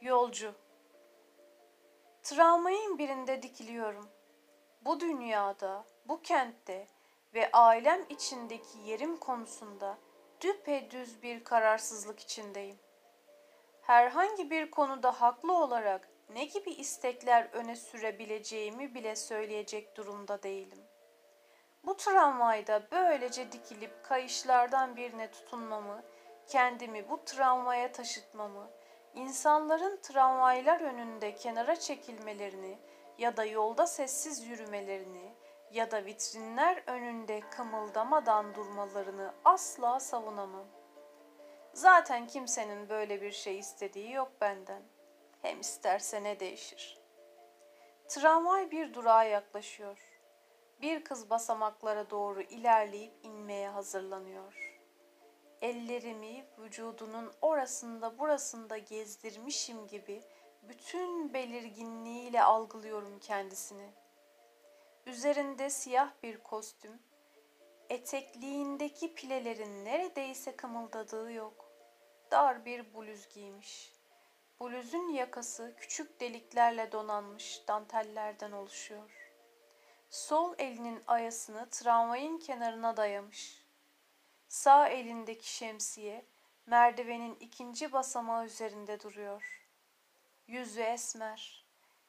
Yolcu Tramvayın birinde dikiliyorum. Bu dünyada, bu kentte ve ailem içindeki yerim konusunda düpedüz bir kararsızlık içindeyim. Herhangi bir konuda haklı olarak ne gibi istekler öne sürebileceğimi bile söyleyecek durumda değilim. Bu tramvayda böylece dikilip kayışlardan birine tutunmamı, kendimi bu tramvaya taşıtmamı, insanların tramvaylar önünde kenara çekilmelerini ya da yolda sessiz yürümelerini ya da vitrinler önünde kımıldamadan durmalarını asla savunamam. Zaten kimsenin böyle bir şey istediği yok benden. Hem isterse ne değişir. Tramvay bir durağa yaklaşıyor. Bir kız basamaklara doğru ilerleyip inmeye hazırlanıyor. Ellerimi vücudunun orasında burasında gezdirmişim gibi bütün belirginliğiyle algılıyorum kendisini. Üzerinde siyah bir kostüm, etekliğindeki pilelerin neredeyse kımıldadığı yok. Dar bir bluz giymiş. Bluzun yakası küçük deliklerle donanmış dantellerden oluşuyor. Sol elinin ayasını tramvayın kenarına dayamış. Sağ elindeki şemsiye merdivenin ikinci basamağı üzerinde duruyor. Yüzü esmer.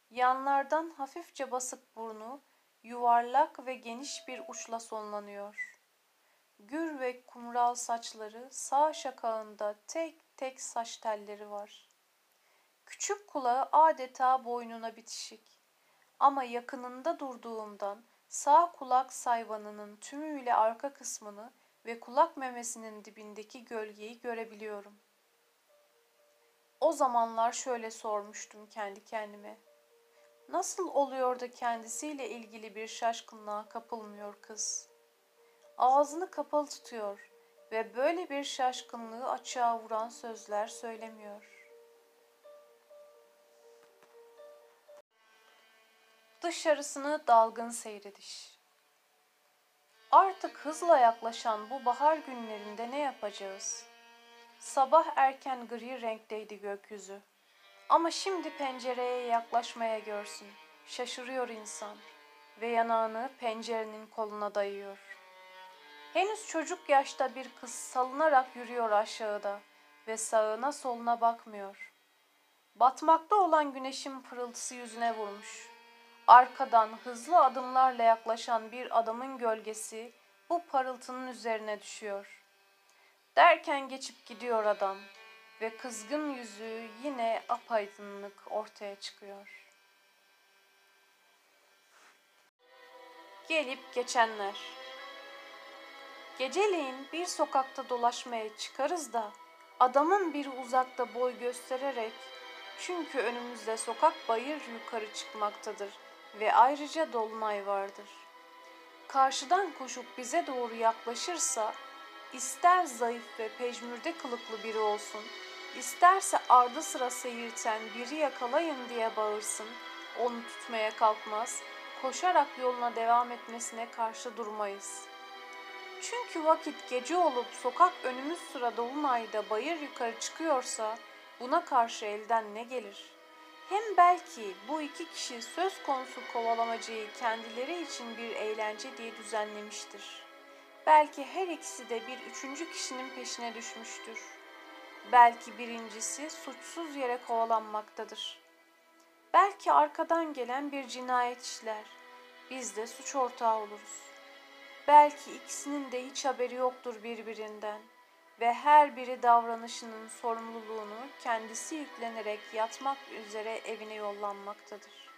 Yanlardan hafifçe basık burnu yuvarlak ve geniş bir uçla sonlanıyor. Gür ve kumral saçları sağ şakağında tek tek saç telleri var. Küçük kulağı adeta boynuna bitişik. Ama yakınında durduğumdan sağ kulak sayvanının tümüyle arka kısmını ve kulak memesinin dibindeki gölgeyi görebiliyorum. O zamanlar şöyle sormuştum kendi kendime. Nasıl oluyor da kendisiyle ilgili bir şaşkınlığa kapılmıyor kız? Ağzını kapalı tutuyor ve böyle bir şaşkınlığı açığa vuran sözler söylemiyor. Dışarısını dalgın seyrediş. Artık hızla yaklaşan bu bahar günlerinde ne yapacağız? Sabah erken gri renkteydi gökyüzü. Ama şimdi pencereye yaklaşmaya görsün. Şaşırıyor insan ve yanağını pencerenin koluna dayıyor. Henüz çocuk yaşta bir kız salınarak yürüyor aşağıda ve sağına soluna bakmıyor. Batmakta olan güneşin pırıltısı yüzüne vurmuş. Arkadan hızlı adımlarla yaklaşan bir adamın gölgesi bu parıltının üzerine düşüyor. Derken geçip gidiyor adam ve kızgın yüzü yine apaydınlık ortaya çıkıyor. Gelip geçenler Geceleyin bir sokakta dolaşmaya çıkarız da adamın biri uzakta boy göstererek çünkü önümüzde sokak bayır yukarı çıkmaktadır ve ayrıca dolunay vardır. Karşıdan koşup bize doğru yaklaşırsa ister zayıf ve pejmürde kılıklı biri olsun, isterse ardı sıra seyirten biri yakalayın diye bağırsın, onu tutmaya kalkmaz, koşarak yoluna devam etmesine karşı durmayız. Çünkü vakit gece olup sokak önümüz sıra dolunayda bayır yukarı çıkıyorsa buna karşı elden ne gelir?'' Hem belki bu iki kişi söz konusu kovalamacayı kendileri için bir eğlence diye düzenlemiştir. Belki her ikisi de bir üçüncü kişinin peşine düşmüştür. Belki birincisi suçsuz yere kovalanmaktadır. Belki arkadan gelen bir cinayet işler. Biz de suç ortağı oluruz. Belki ikisinin de hiç haberi yoktur birbirinden.'' Ve her biri davranışının sorumluluğunu kendisi yüklenerek yatmak üzere evine yollanmaktadır.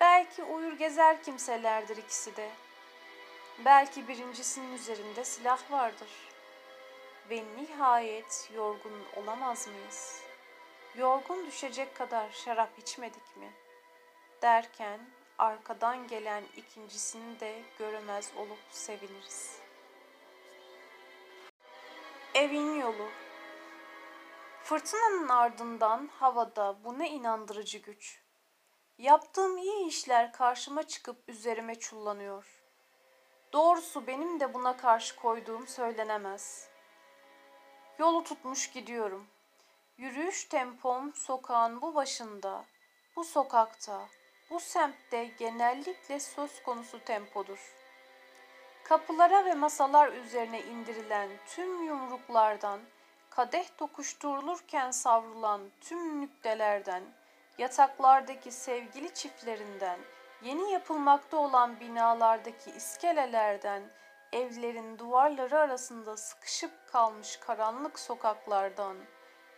Belki uyur gezer kimselerdir ikisi de. Belki birincisinin üzerinde silah vardır. Ve nihayet yorgun olamaz mıyız? Yorgun düşecek kadar şarap içmedik mi? Derken arkadan gelen ikincisini de göremez olup seviniriz.'' Evin yolu. Fırtınanın ardından havada bu ne inandırıcı güç. Yaptığım iyi işler karşıma çıkıp üzerime çullanıyor. Doğrusu benim de buna karşı koyduğum söylenemez. Yolu tutmuş gidiyorum. Yürüyüş tempom sokağın bu başında, bu sokakta, bu semtte genellikle söz konusu tempodur. Kapılara ve masalar üzerine indirilen tüm yumruklardan, kadeh tokuşturulurken savrulan tüm nüktelerden, yataklardaki sevgili çiftlerinden, yeni yapılmakta olan binalardaki iskelelerden, evlerin duvarları arasında sıkışıp kalmış karanlık sokaklardan,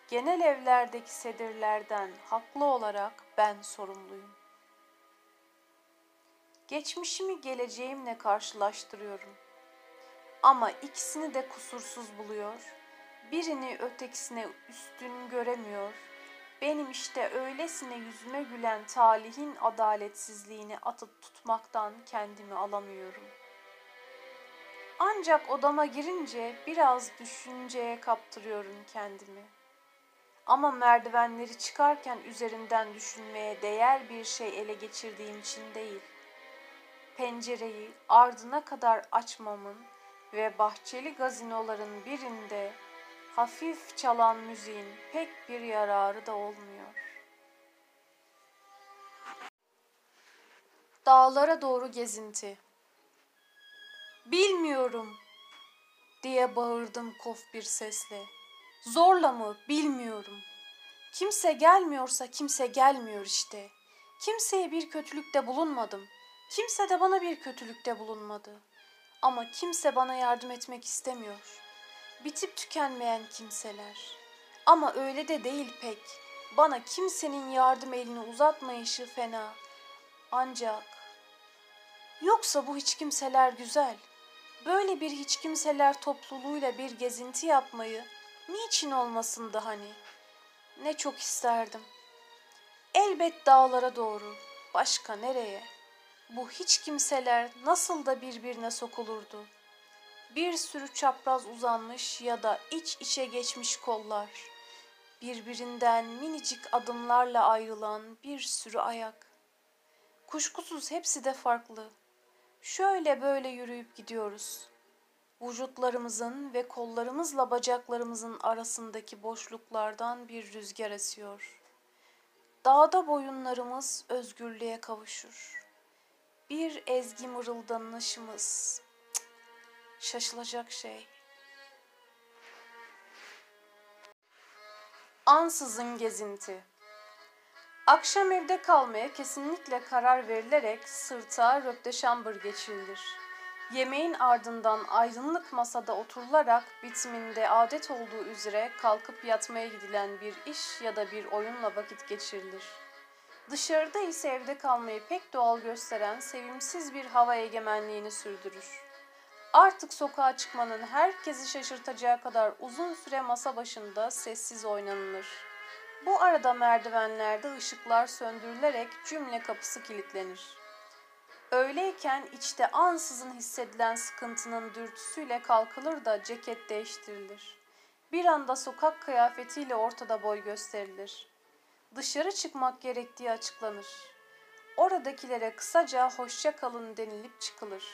genel evlerdeki sedirlerden haklı olarak ben sorumluyum. Geçmişimi geleceğimle karşılaştırıyorum. Ama ikisini de kusursuz buluyor. Birini ötekisine üstün göremiyor. Benim işte öylesine yüzüme gülen talihin adaletsizliğini atıp tutmaktan kendimi alamıyorum. Ancak odama girince biraz düşünceye kaptırıyorum kendimi. Ama merdivenleri çıkarken üzerinden düşünmeye değer bir şey ele geçirdiğim için değil pencereyi ardına kadar açmamın ve bahçeli gazinoların birinde hafif çalan müziğin pek bir yararı da olmuyor. Dağlara doğru gezinti. Bilmiyorum diye bağırdım kof bir sesle. Zorla mı bilmiyorum. Kimse gelmiyorsa kimse gelmiyor işte. Kimseye bir kötülükte bulunmadım.'' Kimse de bana bir kötülükte bulunmadı. Ama kimse bana yardım etmek istemiyor. Bitip tükenmeyen kimseler. Ama öyle de değil pek. Bana kimsenin yardım elini uzatmayışı fena. Ancak yoksa bu hiç kimseler güzel. Böyle bir hiç kimseler topluluğuyla bir gezinti yapmayı niçin olmasındı hani? Ne çok isterdim. Elbet dağlara doğru. Başka nereye?'' Bu hiç kimseler nasıl da birbirine sokulurdu. Bir sürü çapraz uzanmış ya da iç içe geçmiş kollar, birbirinden minicik adımlarla ayrılan bir sürü ayak. Kuşkusuz hepsi de farklı. Şöyle böyle yürüyüp gidiyoruz. Vücutlarımızın ve kollarımızla bacaklarımızın arasındaki boşluklardan bir rüzgar esiyor. Dağda boyunlarımız özgürlüğe kavuşur bir ezgi mırıldanışımız. Şaşılacak şey. Ansızın gezinti. Akşam evde kalmaya kesinlikle karar verilerek sırta röpteşambır geçirilir. Yemeğin ardından aydınlık masada oturularak bitiminde adet olduğu üzere kalkıp yatmaya gidilen bir iş ya da bir oyunla vakit geçirilir. Dışarıda ise evde kalmayı pek doğal gösteren sevimsiz bir hava egemenliğini sürdürür. Artık sokağa çıkmanın herkesi şaşırtacağı kadar uzun süre masa başında sessiz oynanılır. Bu arada merdivenlerde ışıklar söndürülerek cümle kapısı kilitlenir. Öyleyken içte ansızın hissedilen sıkıntının dürtüsüyle kalkılır da ceket değiştirilir. Bir anda sokak kıyafetiyle ortada boy gösterilir dışarı çıkmak gerektiği açıklanır. Oradakilere kısaca hoşça kalın denilip çıkılır.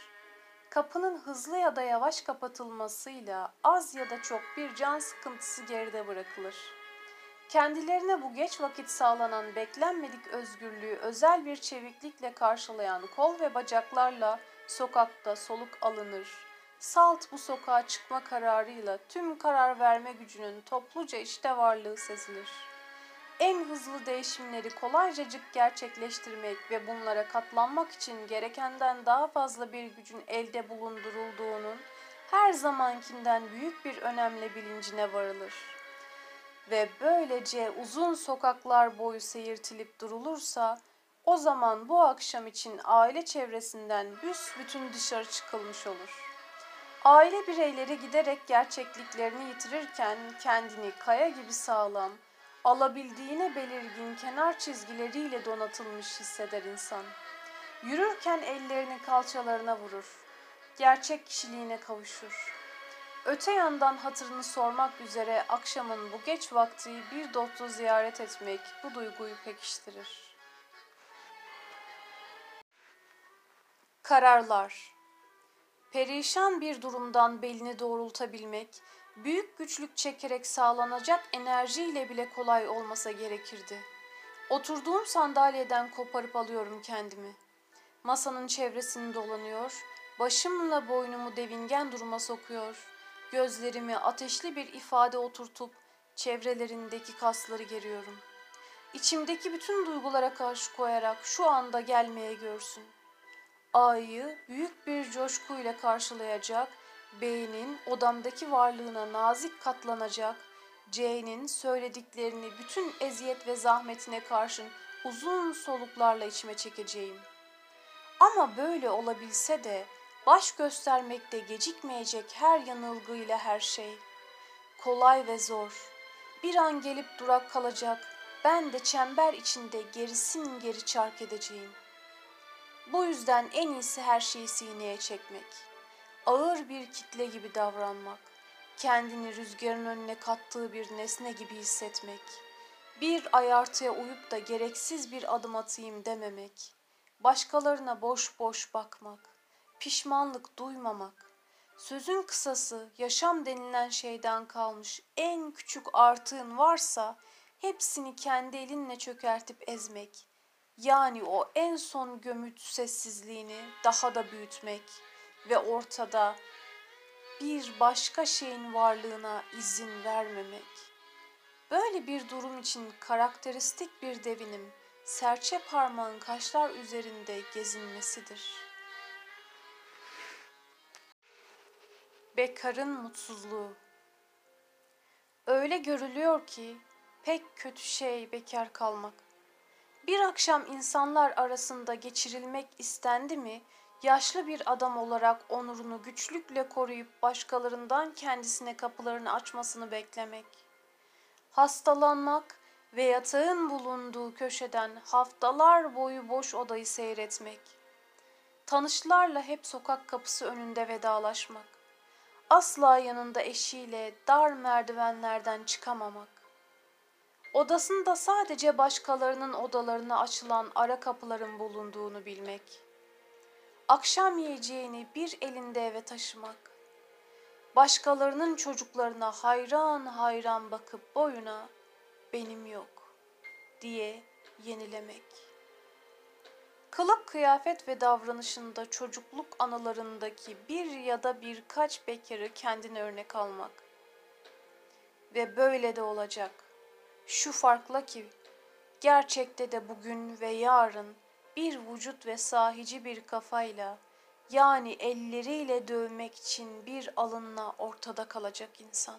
Kapının hızlı ya da yavaş kapatılmasıyla az ya da çok bir can sıkıntısı geride bırakılır. Kendilerine bu geç vakit sağlanan beklenmedik özgürlüğü özel bir çeviklikle karşılayan kol ve bacaklarla sokakta soluk alınır. Salt bu sokağa çıkma kararıyla tüm karar verme gücünün topluca işte varlığı sezilir.'' En hızlı değişimleri kolaycacık gerçekleştirmek ve bunlara katlanmak için gerekenden daha fazla bir gücün elde bulundurulduğunun her zamankinden büyük bir önemle bilincine varılır. Ve böylece uzun sokaklar boyu seyirtilip durulursa o zaman bu akşam için aile çevresinden büsbütün dışarı çıkılmış olur. Aile bireyleri giderek gerçekliklerini yitirirken kendini kaya gibi sağlam, alabildiğine belirgin kenar çizgileriyle donatılmış hisseder insan. Yürürken ellerini kalçalarına vurur. Gerçek kişiliğine kavuşur. Öte yandan hatırını sormak üzere akşamın bu geç vakti bir dostu ziyaret etmek bu duyguyu pekiştirir. Kararlar Perişan bir durumdan belini doğrultabilmek büyük güçlük çekerek sağlanacak enerjiyle bile kolay olmasa gerekirdi. Oturduğum sandalyeden koparıp alıyorum kendimi. Masanın çevresini dolanıyor, başımla boynumu devingen duruma sokuyor, gözlerimi ateşli bir ifade oturtup çevrelerindeki kasları geriyorum. İçimdeki bütün duygulara karşı koyarak şu anda gelmeye görsün. A'yı büyük bir coşkuyla karşılayacak, B'nin odamdaki varlığına nazik katlanacak, C'nin söylediklerini bütün eziyet ve zahmetine karşın uzun soluklarla içime çekeceğim. Ama böyle olabilse de baş göstermekte gecikmeyecek her yanılgıyla her şey. Kolay ve zor. Bir an gelip durak kalacak, ben de çember içinde gerisin geri çark edeceğim. Bu yüzden en iyisi her şeyi sineye çekmek. Ağır bir kitle gibi davranmak. Kendini rüzgarın önüne kattığı bir nesne gibi hissetmek. Bir ayartıya uyup da gereksiz bir adım atayım dememek. Başkalarına boş boş bakmak. Pişmanlık duymamak. Sözün kısası yaşam denilen şeyden kalmış en küçük artığın varsa hepsini kendi elinle çökertip ezmek. Yani o en son gömüt sessizliğini daha da büyütmek ve ortada bir başka şeyin varlığına izin vermemek. Böyle bir durum için karakteristik bir devinim serçe parmağın kaşlar üzerinde gezinmesidir. Bekarın mutsuzluğu Öyle görülüyor ki pek kötü şey bekar kalmak. Bir akşam insanlar arasında geçirilmek istendi mi, yaşlı bir adam olarak onurunu güçlükle koruyup başkalarından kendisine kapılarını açmasını beklemek. Hastalanmak ve yatağın bulunduğu köşeden haftalar boyu boş odayı seyretmek. Tanışlarla hep sokak kapısı önünde vedalaşmak. Asla yanında eşiyle dar merdivenlerden çıkamamak Odasında sadece başkalarının odalarına açılan ara kapıların bulunduğunu bilmek. Akşam yiyeceğini bir elinde eve taşımak. Başkalarının çocuklarına hayran hayran bakıp boyuna benim yok diye yenilemek. Kılık kıyafet ve davranışında çocukluk anılarındaki bir ya da birkaç bekarı kendine örnek almak. Ve böyle de olacak. Şu farkla ki gerçekte de bugün ve yarın bir vücut ve sahici bir kafayla yani elleriyle dövmek için bir alınla ortada kalacak insan.